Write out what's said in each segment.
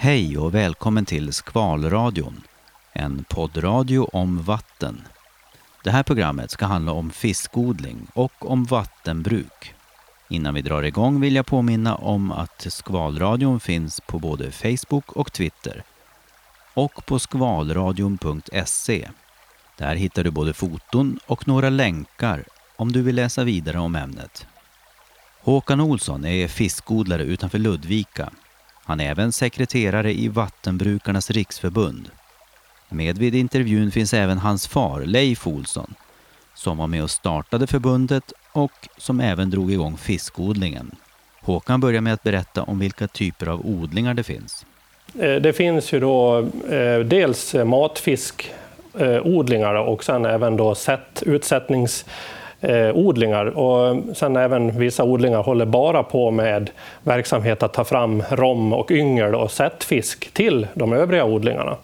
Hej och välkommen till Skvalradion, en poddradio om vatten. Det här programmet ska handla om fiskodling och om vattenbruk. Innan vi drar igång vill jag påminna om att Skvalradion finns på både Facebook och Twitter och på skvalradion.se. Där hittar du både foton och några länkar om du vill läsa vidare om ämnet. Håkan Olsson är fiskodlare utanför Ludvika. Han är även sekreterare i Vattenbrukarnas riksförbund. Med vid intervjun finns även hans far Leif Olsson som var med och startade förbundet och som även drog igång fiskodlingen. Håkan börjar med att berätta om vilka typer av odlingar det finns. Eh, det finns ju då eh, dels matfiskodlingar eh, och sen även då sätt, Eh, odlingar. Och sen även vissa odlingar håller bara på med verksamhet att ta fram rom och yngel och sättfisk till de övriga odlingarna.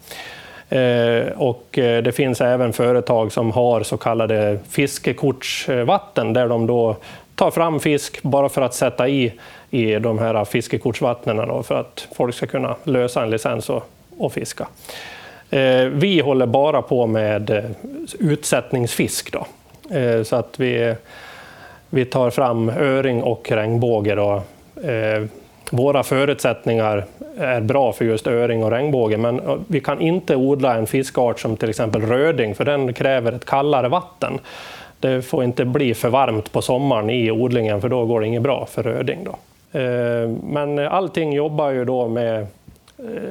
Eh, och eh, det finns även företag som har så kallade fiskekortsvatten där de då tar fram fisk bara för att sätta i i de här fiskekortsvattnen för att folk ska kunna lösa en licens och, och fiska. Vi håller bara på med utsättningsfisk. Då. Eh, så att vi, vi tar fram öring och regnbåge. Då. Eh, våra förutsättningar är bra för just öring och regnbåge, men eh, vi kan inte odla en fiskart som till exempel röding, för den kräver ett kallare vatten. Det får inte bli för varmt på sommaren i odlingen, för då går det inget bra för röding. Då. Men allting jobbar ju då med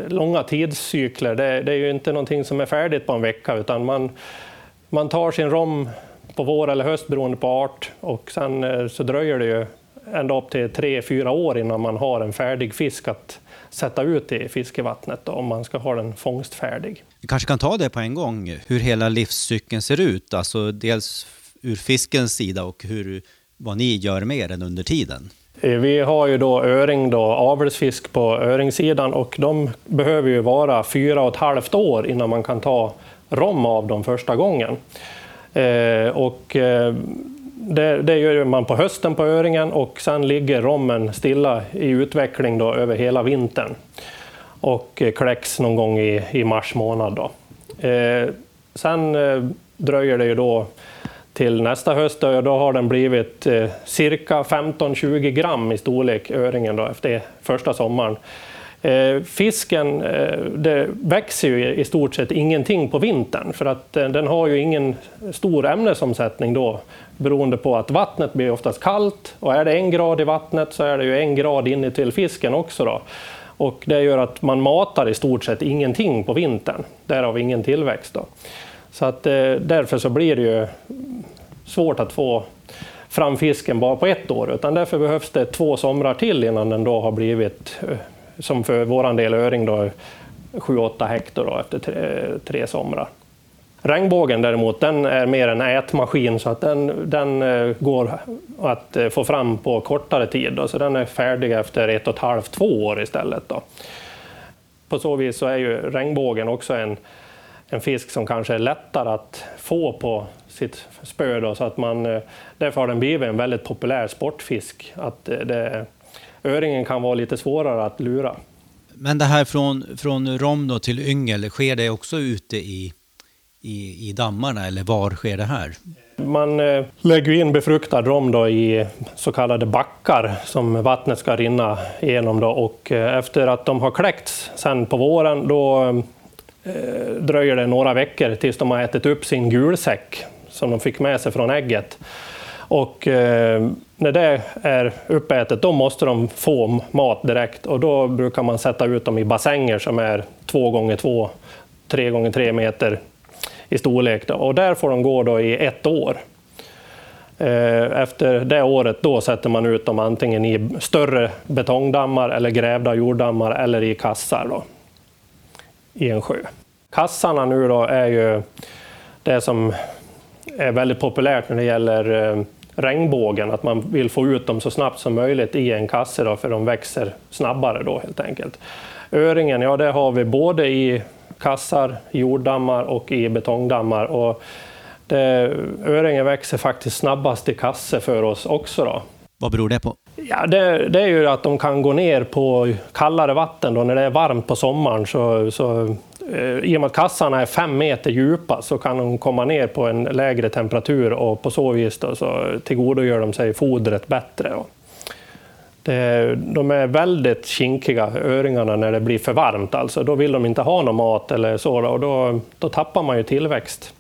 långa tidscykler. Det, det, är ju inte någonting som är färdigt på en vecka, utan man, man tar sin rom på vår eller höst beroende på art och sen eh, så dröjer det ju ända upp till tre, fyra år innan man har en färdig fisk att sätta ut i fiskevattnet då, om man ska ha den fångstfärdig. Vi kanske kan ta det på en gång, hur hela livscykeln ser ut, alltså dels ur fiskens sida och hur, vad ni gör med den under tiden. Eh, vi har ju då öring, då, avelsfisk på öringsidan och de behöver ju vara fyra och ett halvt år innan man kan ta rom av dem första gången. Eh, och, eh, det, det, gör man på hösten på öringen och sen ligger rommen stilla i utveckling då över hela vintern och eh, kläcks någon gång i, i mars månad. Då. Eh, sen eh, dröjer det ju då till nästa höst då, då har den blivit eh, cirka 15-20 gram i storlek, öringen, då, efter första sommaren. Eh, fisken eh, det växer ju i stort sett ingenting på vintern för att eh, den har ju ingen stor ämnesomsättning då beroende på att vattnet blir oftast kallt och är det en grad i vattnet så är det ju en grad in till fisken också. Då. Och det gör att man matar i stort sett ingenting på vintern, därav ingen tillväxt. Då. Så att, därför så blir det ju svårt att få fram fisken bara på ett år, utan därför behövs det två somrar till innan den då har blivit, som för vår del öring, då, 7-8 hektar då, efter tre, tre somrar. Regnbågen däremot, den är mer en ätmaskin så att den, den eh, går att eh, få fram på kortare tid. Då, så den är färdig efter ett och ett halvt, två år istället. Då. På så vis så är ju regnbågen också en, en fisk som kanske är lättare att få på sitt spö. Då, så att man, eh, därför har den blivit en väldigt populär sportfisk. Att det, öringen kan vara lite svårare att lura. Men det här från, från rom då till yngel, sker det också ute i, i, i dammarna eller var sker det här? Man eh, lägger in befruktad rom då i så kallade backar som vattnet ska rinna igenom. Då. Och efter att de har kläckts sen på våren då Eh, dröjer det några veckor tills de har ätit upp sin gulsäck som de fick med sig från ägget. Och eh, när det är uppätet, då måste de få mat direkt och då brukar man sätta ut dem i bassänger som är 2 gånger 2 3 gånger 3 meter i storlek. Då. Och där får de gå då i ett år. Eh, efter det året då sätter man ut dem antingen i större betongdammar eller grävda jorddammar eller i kassar. Då i en sjö. Kassarna nu då är ju det som är väldigt populärt när det gäller eh, regnbågen, att man vill få ut dem så snabbt som möjligt i en kasse då, för de växer snabbare då helt enkelt. Öringen, ja det har vi både i kassar, jorddammar och i betongdammar. Och det, öringen växer faktiskt snabbast i kasse för oss också. Då. Vad beror det på? Ja, det, det, är ju att de kan gå ner på kallare vatten då, när det är varmt på sommaren. Så, så, Eh, I och med att kassarna är fem meter djupa så kan de komma ner på en lägre temperatur och på så vis då, så tillgodogör de sig fodret bättre. Det, de är väldigt kinkiga, öringarna, när det blir för varmt. Alltså. Då vill de inte ha någon mat eller så, och då, då tappar man ju tillväxt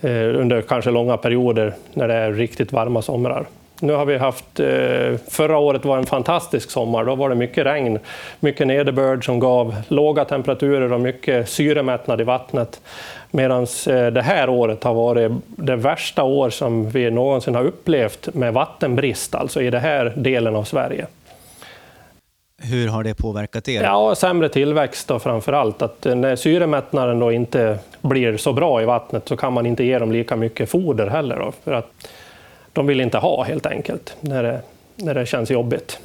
eh, under kanske långa perioder när det är riktigt varma somrar. Nu har vi haft, eh, förra året var en fantastisk sommar. Då var det mycket regn, mycket nederbörd som gav låga temperaturer och mycket syremättnad i vattnet. Medan eh, det här året har varit det värsta år som vi någonsin har upplevt med vattenbrist, alltså i den här delen av Sverige. Hur har det påverkat er? Ja, sämre tillväxt då framför allt. Att när syremättnaden då inte blir så bra i vattnet så kan man inte ge dem lika mycket foder heller. Då, för att de vill inte ha helt enkelt när det, när det känns jobbigt.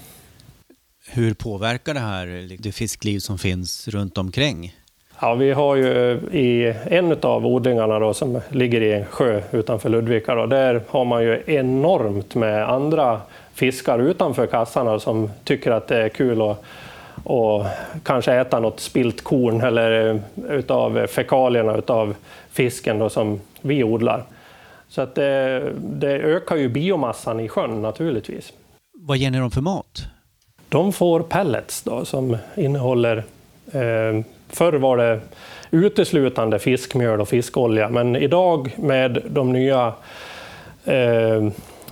Hur påverkar det här det fiskliv som finns runt omkring? Ja, vi har ju i en av odlingarna då, som ligger i en sjö utanför Ludvika, då, där har man ju enormt med andra fiskar utanför kassarna som tycker att det är kul att och kanske äta något spilt korn eller utav fekalierna utav fisken då, som vi odlar. Så att det, det ökar ju biomassan i sjön naturligtvis. Vad ger ni dem för mat? De får pellets då, som innehåller eh, Förr var det uteslutande fiskmjöl och fiskolja, men idag med de nya eh,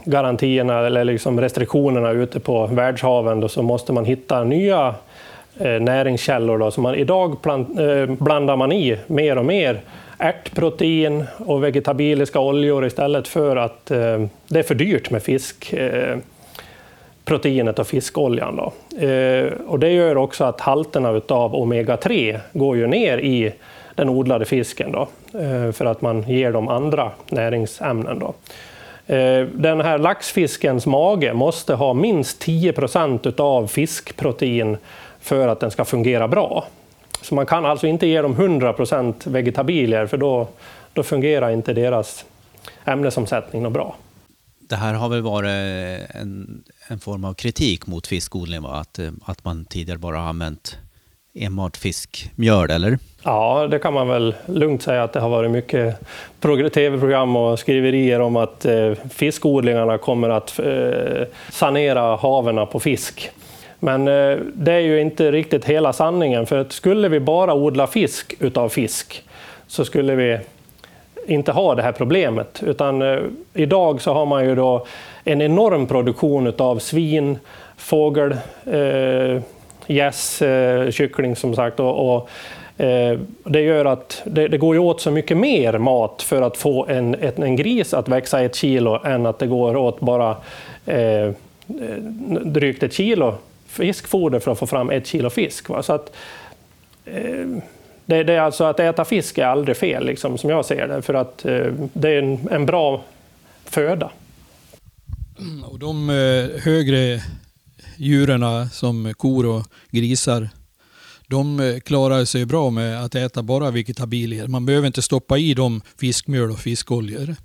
garantierna eller liksom restriktionerna ute på världshaven då, så måste man hitta nya Eh, näringskällor. Då. Så man, idag plant, eh, blandar man i mer och mer ärtprotein och vegetabiliska oljor istället för att eh, det är för dyrt med fisk. Eh, proteinet och fiskoljan. Då. Eh, och det gör också att halterna av omega-3 går ju ner i den odlade fisken då, eh, för att man ger dem andra näringsämnen. Då. Eh, den här laxfiskens mage måste ha minst 10 procent av fiskprotein för att den ska fungera bra. Så man kan alltså inte ge dem 100 procent vegetabilier för då, då fungerar inte deras ämnesomsättning något bra. Det här har väl varit en, en form av kritik mot fiskodling, va? Att, att man tidigare bara har använt enbart fiskmjöl, eller? Ja, det kan man väl lugnt säga att det har varit mycket tv-program och skriverier om att eh, fiskodlingarna kommer att eh, sanera haven på fisk. Men eh, det är ju inte riktigt hela sanningen, för att skulle vi bara odla fisk utav fisk så skulle vi inte ha det här problemet. Utan eh, idag så har man ju då en enorm produktion av svin, fågel, eh, gäss, eh, kyckling som sagt. Och, och eh, det gör att det, det, går åt så mycket mer mat för att få en, en gris att växa ett kilo än att det går åt bara eh, eh drygt ett kilo fiskfoder för att få fram ett kilo fisk. Va? Så att, eh, det, det, är alltså att äta fisk är aldrig fel, liksom, som jag ser det, för att eh, det är en, en, bra föda. Mm, och de eh, högre djuren som kor och grisar, de eh, klarar sig bra med att äta bara vegetabilier. Man behöver inte stoppa i dem fiskmjöl och fiskoljor.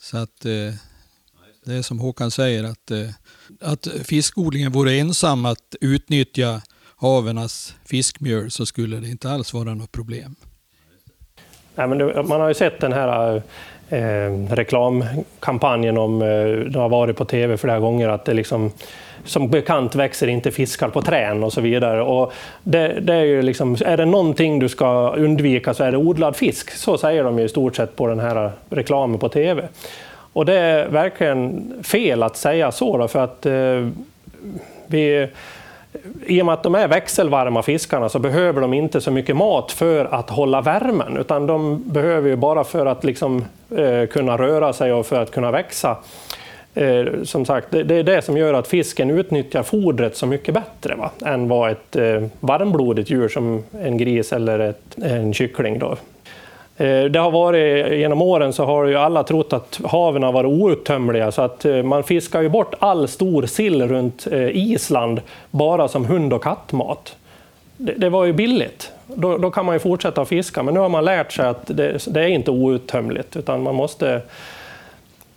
Så att eh, det är som Håkan säger att, eh, att fiskodlingen vore ensam att utnyttja havernas fiskmjöl så skulle det inte alls vara något problem. Nej, men det, man har ju sett den här eh, reklamkampanjen om, eh, det har varit på tv flera gånger, att det liksom som bekant växer inte fiskar på trän och så vidare. Och det, det är, ju liksom, är det någonting du ska undvika så är det odlad fisk. Så säger de i stort sett på den här reklamen på tv. Och det är verkligen fel att säga så, då, för att eh, vi i och med att de är växelvarma fiskarna så behöver de inte så mycket mat för att hålla värmen, utan de behöver ju bara för att liksom, eh, kunna röra sig och för att kunna växa. Eh, som sagt, det, det, är det som gör att fisken utnyttjar fodret så mycket bättre va? än vad ett eh, varmblodigt djur som en gris eller ett, en kyckling då, Eh, det har varit, genom åren så har ju alla trott att haven har varit outtömliga så att eh, man fiskar ju bort all stor sill runt eh, Island bara som hund och kattmat. Det, det var ju billigt. Då, då, kan man ju fortsätta att fiska men nu har man lärt sig att det, det är inte outtömligt utan man måste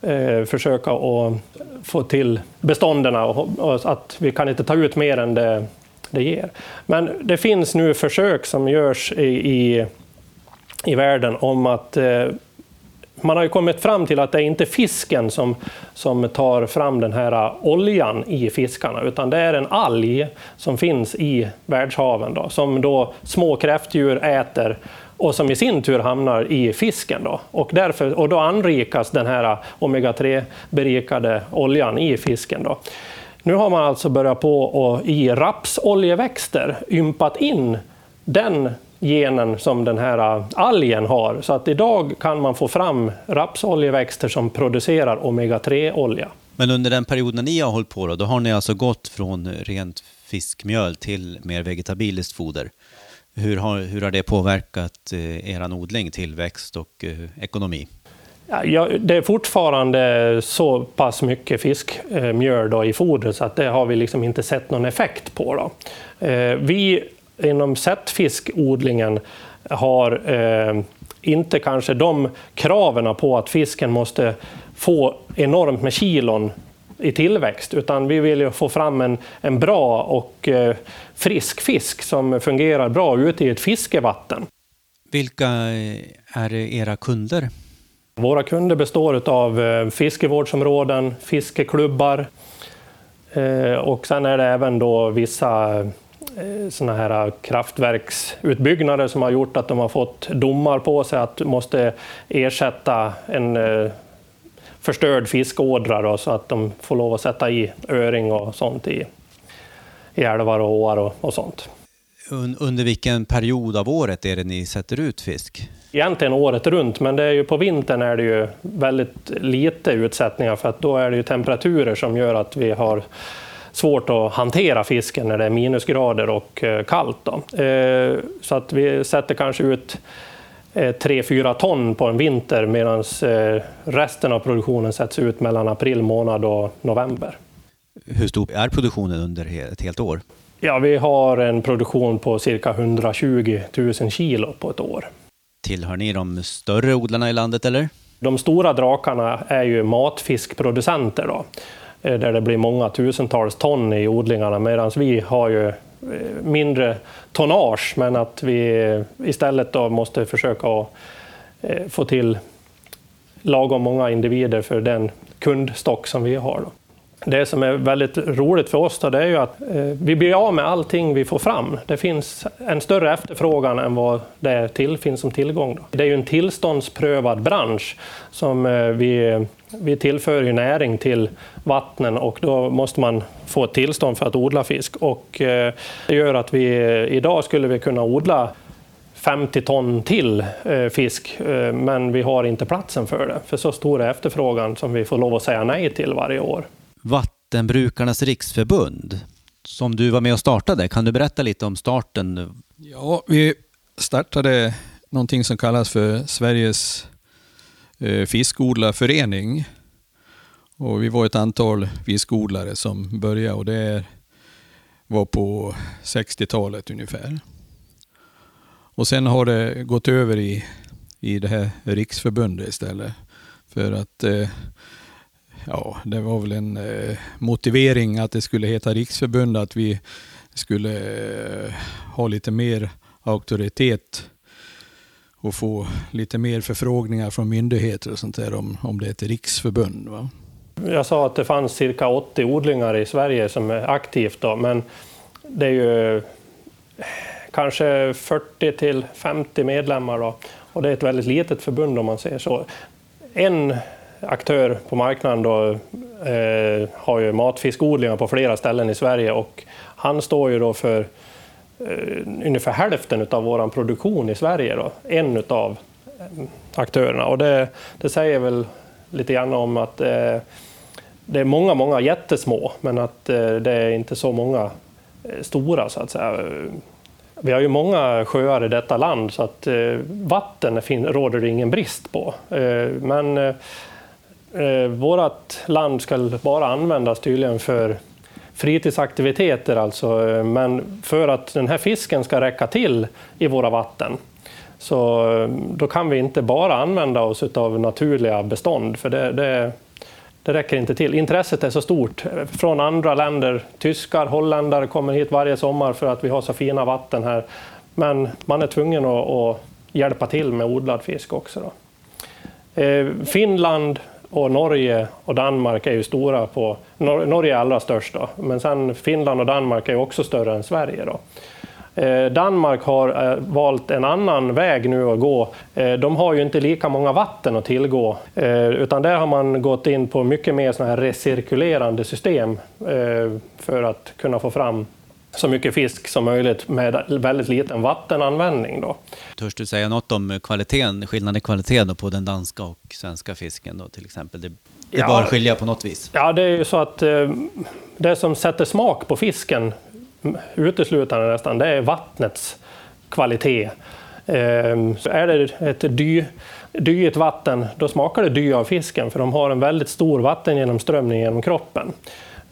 eh, försöka att få till bestånden och, och att vi kan inte ta ut mer än det, det ger. Men det finns nu försök som görs i, i, i världen om att eh, man har ju kommit fram till att det är inte fisken som, som tar fram den här oljan i fiskarna, utan det är en alg som finns i världshaven, då, som då små kräftdjur äter och som i sin tur hamnar i fisken. Då. Och, därför, och då anrikas den här omega-3-berikade oljan i fisken. Då. Nu har man alltså börjat på och i rapsoljeväxter ympat in den genen som den här algen har. Så att idag kan man få fram rapsoljeväxter som producerar omega-3-olja. Men under den perioden ni har hållit på, då, då har ni alltså gått från rent fiskmjöl till mer vegetabiliskt foder. Hur har, hur har det påverkat eh, er odling, tillväxt och eh, ekonomi? Ja, det är fortfarande så pass mycket fiskmjöl i fodret så att det har vi liksom inte sett någon effekt på. Då. Eh, vi inom sättfiskodlingen har eh, inte kanske de kraven på att fisken måste få enormt med kilon i tillväxt, utan vi vill ju få fram en, en bra och eh, frisk fisk som fungerar bra ute i ett fiskevatten. Vilka är era kunder? Våra kunder består av eh, fiskevårdsområden, fiskeklubbar eh, och sen är det även då vissa eh, såna här kraftverksutbyggnader som har gjort att de har fått domar på sig att måste ersätta en förstörd fiskådra då, så att de får lov att sätta i öring och sånt i, i älvar och åar och, och sånt. Under vilken period av året är det ni sätter ut fisk? Egentligen året runt, men det är ju på vintern är det ju väldigt lite utsättningar för att då är det ju temperaturer som gör att vi har svårt att hantera fisken när det är minusgrader och eh, kallt. Då. Eh, så att vi sätter kanske ut 3-4 eh, ton på en vinter medan resten av produktionen sätts ut mellan april månad och november. Hur stor är produktionen under ett helt år? Ja, vi har en produktion på cirka 120 000 kilo på ett år. Tillhör ni de större odlarna i landet eller? De stora drakarna är ju matfiskproducenter då, Eh, där det blir många tusentals ton i odlingarna medan vi har ju eh, mindre tonnage, men att vi eh, istället då måste försöka få till lagom många individer för den kundstock som vi har. Då. Det som är väldigt roligt för oss då, det är ju att eh, vi blir av med allting vi får fram. Det finns en större efterfrågan än vad det till, finns som tillgång. Då. Det är ju en tillståndsprövad bransch som eh, vi, vi tillför ju näring till vattnen och då måste man få ett tillstånd för att odla fisk. Och eh, det gör att vi idag skulle vi kunna odla 50 ton till eh, fisk, eh, men vi har inte platsen för det. För så stor är efterfrågan som vi får lov att säga nej till varje år. Vattenbrukarnas riksförbund som du var med och startade. Kan du berätta lite om starten? Ja, vi startade någonting som kallas för Sveriges eh, Eh, fiskodlarförening. Och vi var ett antal fiskodlare som började och det var på 60-talet ungefär. Och sen har det gått över i, i det här riksförbundet istället. För att eh, ja, det var väl en eh, motivering att det skulle heta riksförbund, att vi skulle ha lite mer auktoritet och få lite mer förfrågningar från myndigheter och sånt där om, om det är ett riksförbund. Va? Jag sa att det fanns cirka 80 odlingar i Sverige som är aktivt då, men det är ju kanske 40 till 50 medlemmar då, och det är ett väldigt litet förbund om man säger så. En aktör på marknaden då, eh, har ju matfiskodlingar på flera ställen i Sverige och han står ju då för Eh, ungefär hälften av vår produktion i Sverige. Då, en av eh, aktörerna. Och det, det, säger väl lite grann om att eh, det är många, många jättesmå, men att eh, det är inte så många eh, stora så att säga. Vi har ju många sjöar i detta land så att vatten råder det ingen brist på. men eh, vårt land ska bara användas tydligen för fritidsaktiviteter alltså, eh, men för att den här fisken ska räcka till i våra vatten så eh, då kan vi inte bara använda oss av naturliga bestånd för det, det, det räcker inte till. Intresset är så stort från andra länder. Tyskar, holländare kommer hit varje sommar för att vi har så fina vatten här. Men man är tvungen att, att hjälpa till med odlad fisk också. Då. Eh, Finland och Norge och Danmark är ju stora på... Norge är allra störst då, men sen Finland och Danmark är också större än Sverige. Då. Eh, Danmark har eh, valt en annan väg nu att gå. Eh, de har ju inte lika många vatten att tillgå, eh, utan där har man gått in på mycket mer såna här recirkulerande system eh, för att kunna få fram så mycket fisk som möjligt med väldigt liten vattenanvändning. Då. Törs du säga något om kvaliteten, skillnaden i kvaliteten på den danska och svenska fisken då, till exempel? Det, det ja, bör skilja på något vis. Ja, det är ju så att eh, det som sätter smak på fisken uteslutande nästan, det är vattnets kvalitet. Eh, så är det ett dy, dyigt vatten, då smakar det dy av fisken, för de har en väldigt stor vattengenomströmning genom kroppen.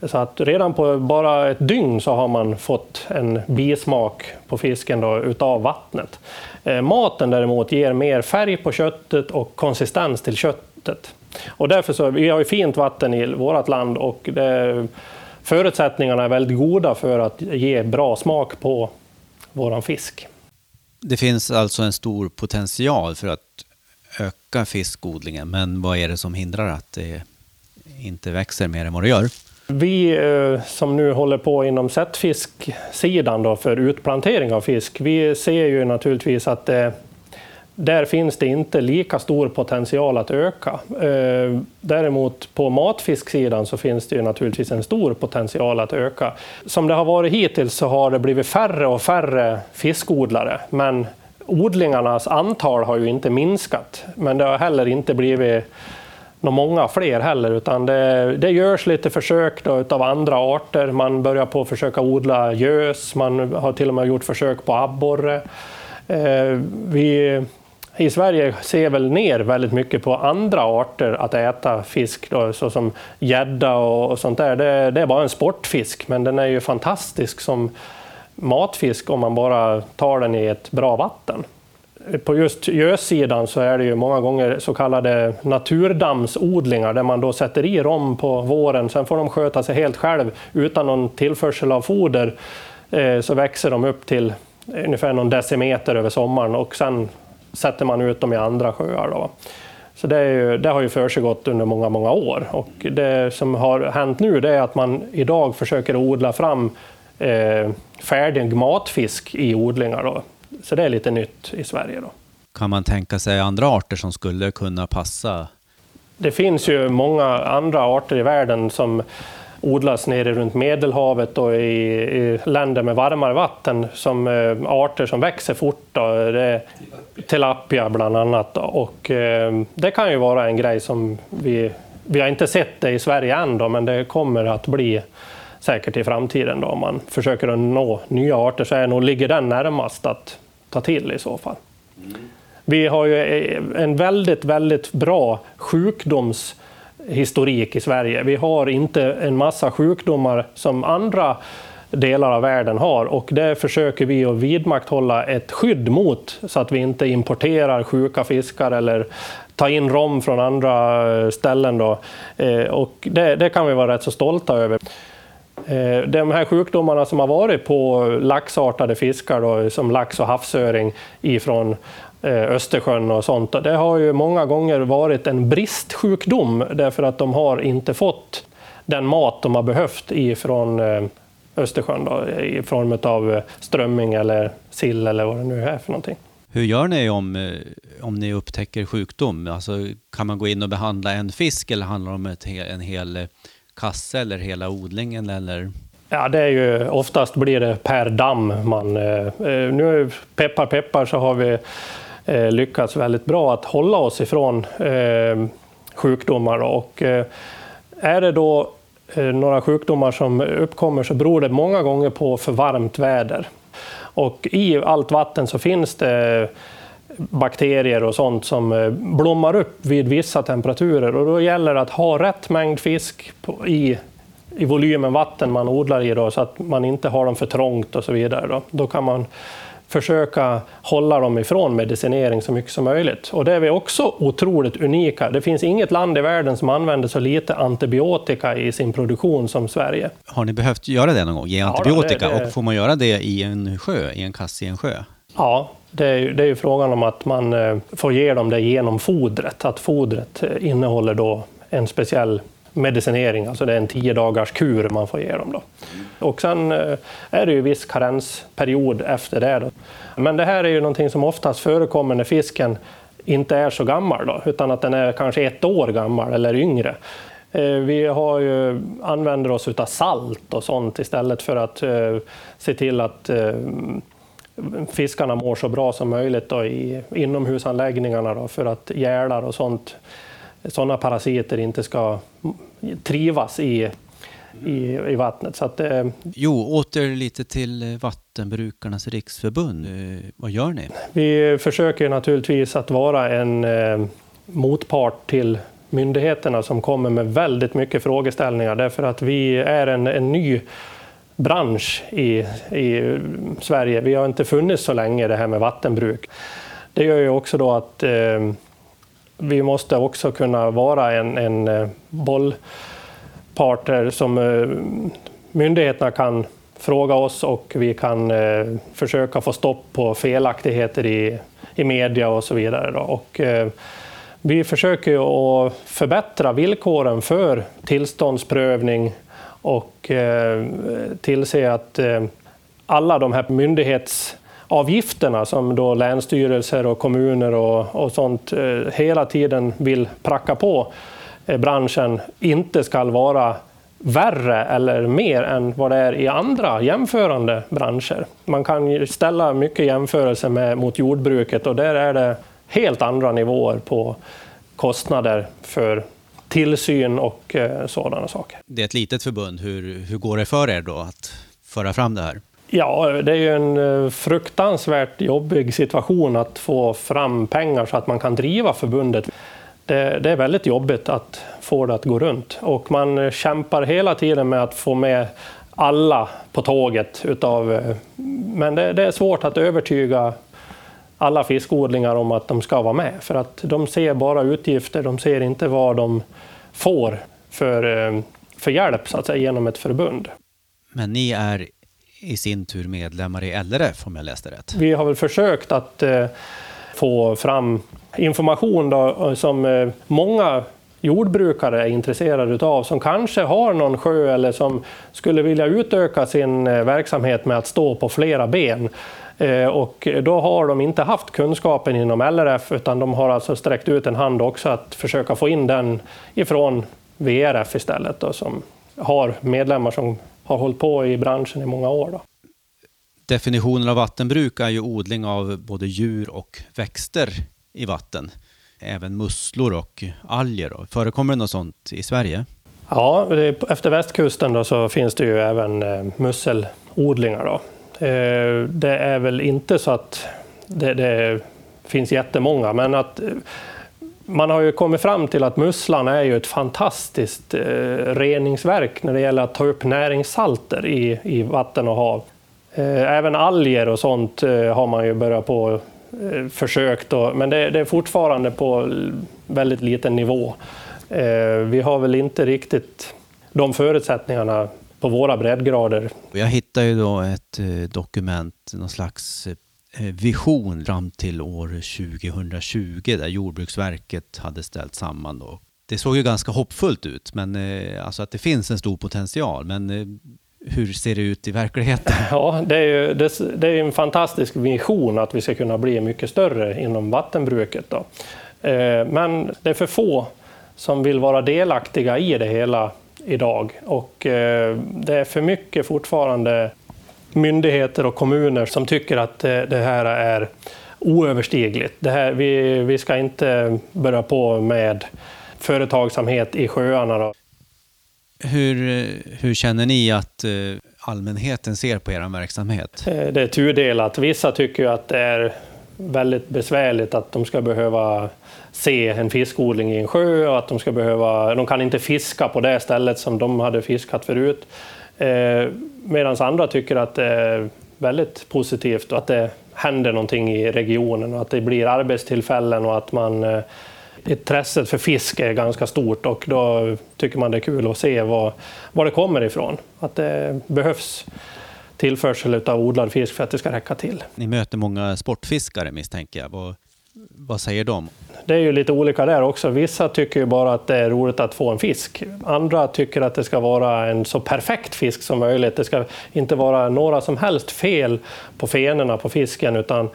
Så att redan på bara ett dygn så har man fått en bismak på fisken då, utav vattnet. Eh, maten däremot ger mer färg på köttet och konsistens till köttet. Och därför så, vi har ju fint vatten i vårt land och det, förutsättningarna är väldigt goda för att ge bra smak på vår fisk. Det finns alltså en stor potential för att öka fiskodlingen, men vad är det som hindrar att det inte växer mer än vad det gör? Vi eh, som nu håller på inom sättfisksidan då för utplantering av fisk, vi ser ju naturligtvis att det, där finns det inte lika stor potential att öka. Eh, däremot på matfisksidan så finns det ju naturligtvis en stor potential att öka. Som det har varit hittills så har det blivit färre och färre fiskodlare, men odlingarnas antal har ju inte minskat. Men det har heller inte blivit många fler heller, utan det, det görs lite försök då utav andra arter. Man börjar på att försöka odla gös, man har till och med gjort försök på abborre. Eh, vi i Sverige ser väl ner väldigt mycket på andra arter att äta fisk, då, såsom gädda och, och sånt där. Det, det, är bara en sportfisk, men den är ju fantastisk som matfisk om man bara tar den i ett bra vatten på just gössidan så är det ju många gånger så kallade naturdammsodlingar där man då sätter i rom på våren, sen får de sköta sig helt själv utan någon tillförsel av foder. Eh, så växer de upp till ungefär någon decimeter över sommaren och sen sätter man ut dem i andra sjöar. Då. Så det, ju, det har ju försiggått under många, många år. Och det som har hänt nu det är att man idag försöker odla fram eh, färdig matfisk i odlingar. Då. Så det är lite nytt i Sverige. Då. Kan man tänka sig andra arter som skulle kunna passa? Det finns ju många andra arter i världen som odlas nere runt Medelhavet och i, i länder med varmare vatten som eh, arter som växer fort. Då. Det tilapia bland annat. Då. Och, eh, det kan ju vara en grej som vi, vi har inte sett det i Sverige än, då, men det kommer att bli säkert i framtiden. Då. Om man försöker att nå nya arter så är nog, ligger den närmast att ta till i så fall. Mm. Vi har ju eh, en väldigt, väldigt bra sjukdomshistorik i Sverige. Vi har inte en massa sjukdomar som andra delar av världen har och det försöker vi att vidmakthålla ett skydd mot så att vi inte importerar sjuka fiskar eller tar in rom från andra eh, ställen. Då. Eh, och det, det kan vi vara rätt så stolta över. Eh, de här sjukdomarna som har varit på laxartade fiskar, då, som lax och havsöring ifrån eh, Östersjön och sånt, det har ju många gånger varit en bristsjukdom därför att de har inte fått den mat de har behövt ifrån eh, Östersjön då, i form av strömming eller sill eller vad det nu är för någonting. Hur gör ni om, om ni upptäcker sjukdom? Alltså, kan man gå in och behandla en fisk eller handlar det om ett, en hel kasse eller hela odlingen? Eller? Ja, det är ju oftast blir det per damm. Man, eh, eh nu peppar peppar så har vi eh, lyckats väldigt bra att hålla oss ifrån eh, sjukdomar. Och, eh, är det då eh, några sjukdomar som uppkommer så beror det många gånger på för varmt väder. Och i allt vatten så finns det bakterier och sånt som eh, blommar upp vid vissa temperaturer och då gäller det att ha rätt mängd fisk i, i volymen vatten man odlar i då, så att man inte har dem för trångt och så vidare. Då, då kan man försöka hålla dem ifrån medicinering så mycket som möjligt. Och det är vi också otroligt unika. Det finns inget land i världen som använder så lite antibiotika i sin produktion som Sverige. Har ni behövt göra det någon gång? Ge antibiotika? Ja, det, det... Och får man göra det i en sjö, i en kasse i en sjö? Ja, det är, det är ju frågan om att man eh, får ge dem det genom fodret. Att fodret eh, innehåller då en speciell medicinering, alltså det är en tio dagars kur man får ge dem. Då. Och sen eh, är det ju viss karensperiod efter det. Då. Men det här är ju någonting som oftast förekommer när fisken inte är så gammal, då, utan att den är kanske ett år gammal eller yngre. Vi har ju, använder oss av salt och sånt istället för att se till att fiskarna mår så bra som möjligt då i inomhusanläggningarna då, för att gälar och sånt, sådana parasiter inte ska trivas i, i, i vattnet. Så att, eh, jo, åter lite till Vattenbrukarnas riksförbund. Eh, vad gör ni? Vi försöker naturligtvis att vara en eh, motpart till myndigheterna som kommer med väldigt mycket frågeställningar därför att vi är en, en ny bransch i, i Sverige. Vi har inte funnits så länge det här med vattenbruk. Det gör ju också då att eh, vi måste också kunna vara en, en eh, bollpartner som eh, myndigheterna kan fråga oss och vi kan eh, försöka få stopp på felaktigheter i, i media och så vidare. Då. Och, eh, vi försöker att förbättra villkoren för tillståndsprövning, och eh, tillse att eh, alla de här myndighetsavgifterna som då länsstyrelser och kommuner och, och sånt eh, hela tiden vill pracka på eh, branschen inte ska vara värre eller mer än vad det är i andra jämförande branscher. Man kan ställa mycket jämförelser med, mot jordbruket och där är det helt andra nivåer på kostnader för tillsyn och eh, sådana saker. Det är ett litet förbund. Hur, hur går det för er då att föra fram det här? Ja, det är ju en eh, fruktansvärt jobbig situation att få fram pengar så att man kan driva förbundet. Det, det, är väldigt jobbigt att få det att gå runt och man kämpar hela tiden med att få med alla på tåget. Utav, eh, men det, det är svårt att övertyga alla fiskodlingar om att de ska vara med. För att de ser bara utgifter, de ser inte vad de får för, eh, för hjälp så att säga, genom ett förbund. Men ni är i sin tur medlemmar i LRF om jag läste rätt? Vi har väl försökt att eh, få fram information då, som eh, många jordbrukare är intresserade av, som kanske har någon sjö eller som skulle vilja utöka sin eh, verksamhet med att stå på flera ben. Eh, och då har de inte haft kunskapen inom LRF utan de har alltså sträckt ut en hand också att försöka få in den ifrån VRF istället då, som har medlemmar som har hållit på i branschen i många år. Då. Definitionen av vattenbruk är ju odling av både djur och växter i vatten. Även musslor och alger. Då. Förekommer det något sånt i Sverige? Ja, efter västkusten då så finns det ju även eh, musselodlingar. Då. Eh, det är väl inte så att det, det finns jättemånga, men att eh, man har ju kommit fram till att musslan är ju ett fantastiskt eh, reningsverk när det gäller att ta upp näringssalter i, i vatten och hav. Eh, även alger och sånt har man ju börjat på försökt, men det, det, är fortfarande på väldigt liten nivå. Vi har väl inte riktigt de förutsättningarna på våra breddgrader. Jag hittade ju då ett eh, dokument, någon slags eh, vision fram till år 2020 där Jordbruksverket hade ställt samman. Då. Det såg ju ganska hoppfullt ut, men eh, alltså att det finns en stor potential. Men hur ser det ut i verkligheten? Ja, det är ju det, det är en fantastisk vision att vi ska kunna bli mycket större inom vattenbruket. Då. Men det är för få som vill vara delaktiga i det hela idag. Och eh, det är för mycket fortfarande myndigheter och kommuner som tycker att det här är oöverstigligt. Det här, vi, vi ska inte börja på med företagsamhet i sjöarna. Då. Hur, hur känner ni att eh, allmänheten ser på er verksamhet? Eh, det är tudelat. Vissa tycker att det är väldigt besvärligt att de ska behöva se en fiskodling i en sjö och att de ska behöva, de kan inte fiska på det stället som de hade fiskat förut. Eh, Medan andra tycker att det är väldigt positivt och att det händer någonting i regionen och att det blir arbetstillfällen och att man eh, intresset för fisk är ganska stort och då tycker man det är kul att se var, var det kommer ifrån. Att det behövs tillförsel av odlad fisk för att det ska räcka till. Ni möter många sportfiskare misstänker jag. Vad, vad säger de? Det är ju lite olika där också. Vissa tycker ju bara att det är roligt att få en fisk. Andra tycker att det ska vara en så perfekt fisk som möjligt. Det ska inte vara några som helst fel på fenorna på fisken utan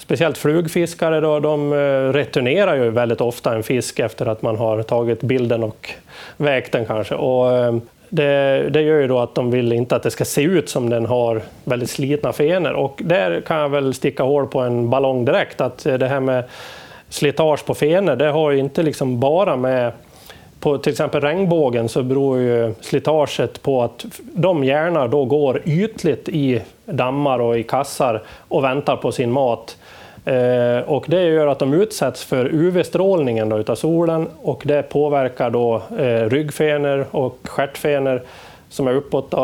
Speciellt flugfiskare då, de eh, returnerar ju väldigt ofta en fisk efter att man har tagit bilden och vägt den kanske. Och eh, det, det, gör ju då att de vill inte att det ska se ut som den har väldigt slitna fenor. Och där kan jag väl sticka hål på en ballong direkt. Att det här med slitage på fenor, det har ju inte liksom bara med på till exempel regnbågen så beror ju slitaget på att de gärna då går ytligt i dammar och i kassar och väntar på sin mat. Eh, och det gör att de utsätts för UV-strålningen av solen och det påverkar då eh, ryggfenor och stjärtfenor som är uppåt eh,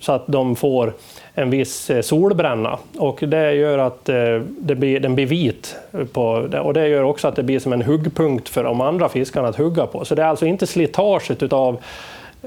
så att de får en viss solbränna. Och det gör att det blir, den blir vit. På, och det gör också att det blir som en huggpunkt för de andra fiskarna att hugga på. Så det är alltså inte slitaget utav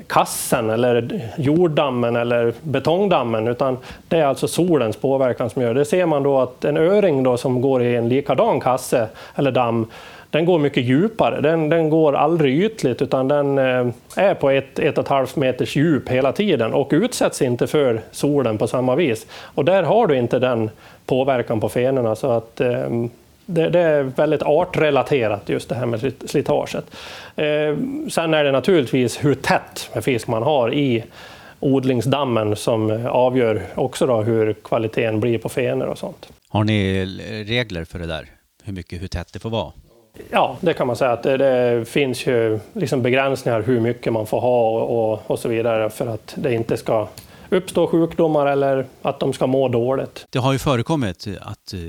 kassen eller jorddammen eller betongdammen utan det är alltså solens påverkan som gör det. ser man då att en öring då som går i en likadan kasse eller damm den går mycket djupare. Den, den går aldrig ytligt utan den eh, är på ett, ett och ett halvt meters djup hela tiden och utsätts inte för solen på samma vis. Och där har du inte den påverkan på fenorna så att eh, det, det, är väldigt artrelaterat just det här med slitaget. Eh, sen är det naturligtvis hur tätt med fisk man har i odlingsdammen som avgör också då hur kvaliteten blir på fenor och sånt. Har ni regler för det där? Hur mycket, hur tätt det får vara? Ja, det kan man säga att det, det finns ju liksom begränsningar hur mycket man får ha och, och, och så vidare för att det inte ska uppstå sjukdomar eller att de ska må dåligt. Det har ju förekommit att eh,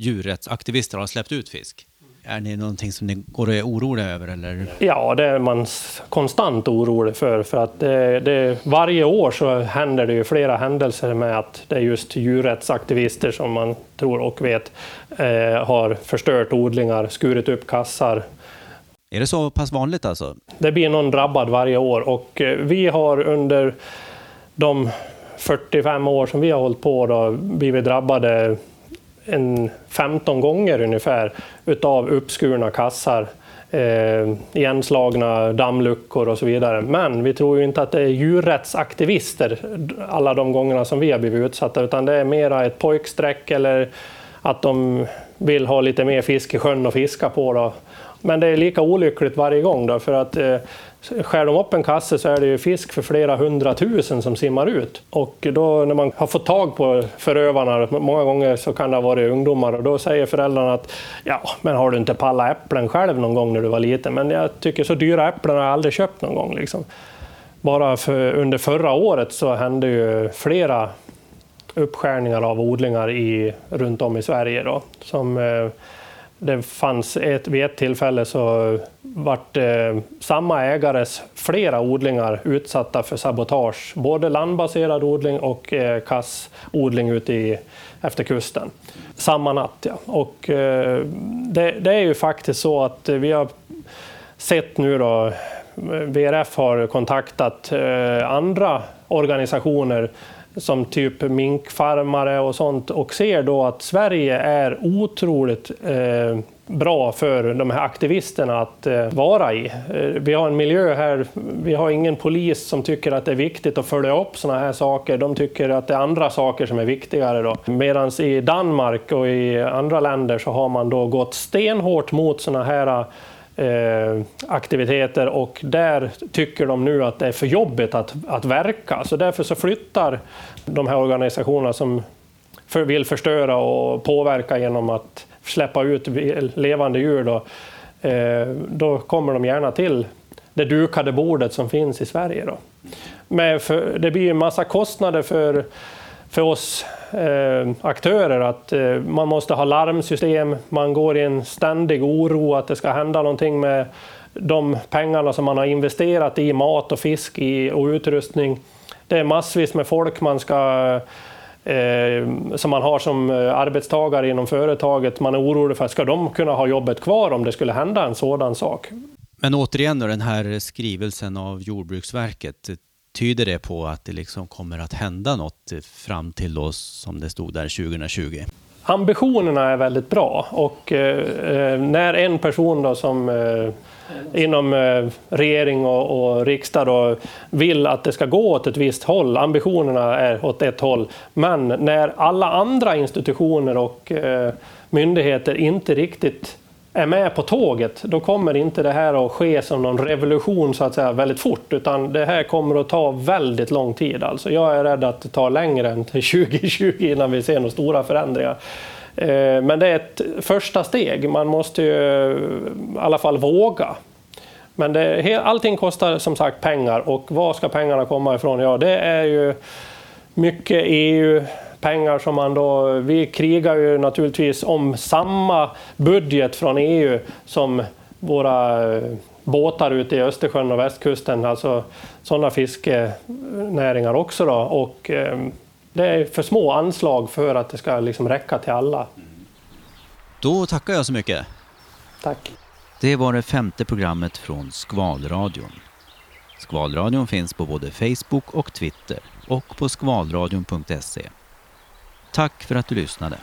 djurrättsaktivister har släppt ut fisk. Är det någonting som ni går och är oroliga över? Eller? Ja, det är man konstant orolig för. för att det, det, varje år så händer det ju flera händelser med att det är just djurrättsaktivister som man tror och vet eh, har förstört odlingar, skurit upp kassar. Är det så pass vanligt alltså? Det blir någon drabbad varje år och eh, vi har under de 45 år som vi har hållit på då, blivit drabbade en 15 gånger ungefär utav uppskurna kassar, eh, igenslagna dammluckor och så vidare. Men vi tror ju inte att det är djurrättsaktivister alla de gångerna som vi har blivit utsatta, utan det är mera ett pojksträck eller att de vill ha lite mer fisk i sjön att fiska på. Då. Men det är lika olyckligt varje gång då, för att eh, Skär de upp en kasse så är det ju fisk för flera hundratusen som simmar ut. Och då när man har fått tag på förövarna, många gånger så kan det ha varit ungdomar, och då säger föräldrarna att ja, men har du inte pallat äpplen själv någon gång när du var liten? Men jag tycker så dyra äpplen har jag aldrig köpt någon gång. Liksom. Bara för, under förra året så hände ju flera uppskärningar av odlingar i, runt om i Sverige. Då, som, eh, det fanns ett, vid ett tillfälle så vart eh, samma ägares flera odlingar utsatta för sabotage. Både landbaserad odling och eh, kassodling ute i, efter kusten. Samma natt, ja. Och, eh, det, det, är ju faktiskt så att vi har sett nu då, VRF har kontaktat eh, andra organisationer som typ minkfarmare och sånt och ser då att Sverige är otroligt eh, bra för de här aktivisterna att eh, vara i. Eh, vi har en miljö här, vi har ingen polis som tycker att det är viktigt att följa upp sådana här saker. De tycker att det är andra saker som är viktigare. Medan i Danmark och i andra länder så har man då gått stenhårt mot sådana här Eh, aktiviteter och där tycker de nu att det är för jobbigt att, att verka. Så därför så flyttar de här organisationerna som för, vill förstöra och påverka genom att släppa ut levande djur, då, eh, då kommer de gärna till det dukade bordet som finns i Sverige. Då. Men för, det blir en massa kostnader för för oss eh, aktörer att eh, man måste ha larmsystem, man går i en ständig oro att det ska hända någonting med de pengarna som man har investerat i mat och fisk i, och utrustning. Det är massvis med folk man ska eh, som man har som eh, arbetstagare inom företaget. Man är orolig för ska de kunna ha jobbet kvar om det skulle hända en sådan sak? Men återigen då, den här skrivelsen av Jordbruksverket, tyder det på att det liksom kommer att hända något fram till då, som det stod där 2020? Ambitionerna är väldigt bra och eh, när en person då som eh, inom eh, regering och, och riksdag då vill att det ska gå åt ett visst håll, ambitionerna är åt ett håll, men när alla andra institutioner och eh, myndigheter inte riktigt är med på tåget, då kommer inte det här att ske som någon revolution så att säga väldigt fort, utan det här kommer att ta väldigt lång tid. Alltså jag är rädd att det tar längre än till 2020 innan vi ser några stora förändringar. Eh, men det är ett första steg. Man måste ju eh, i alla fall våga. Men det, allting kostar som sagt pengar och var ska pengarna komma ifrån? Ja, det är ju mycket EU pengar som man då... Vi krigar ju naturligtvis om samma budget från EU som våra eh, båtar ute i Östersjön och västkusten, alltså sådana fiskenäringar också. Då. Och, eh, det är för små anslag för att det ska liksom räcka till alla. Då tackar jag så mycket. Tack. Det var det femte programmet från Skvalradion. Skvalradion finns på både Facebook och Twitter och på skvalradion.se. Tack för att du lyssnade.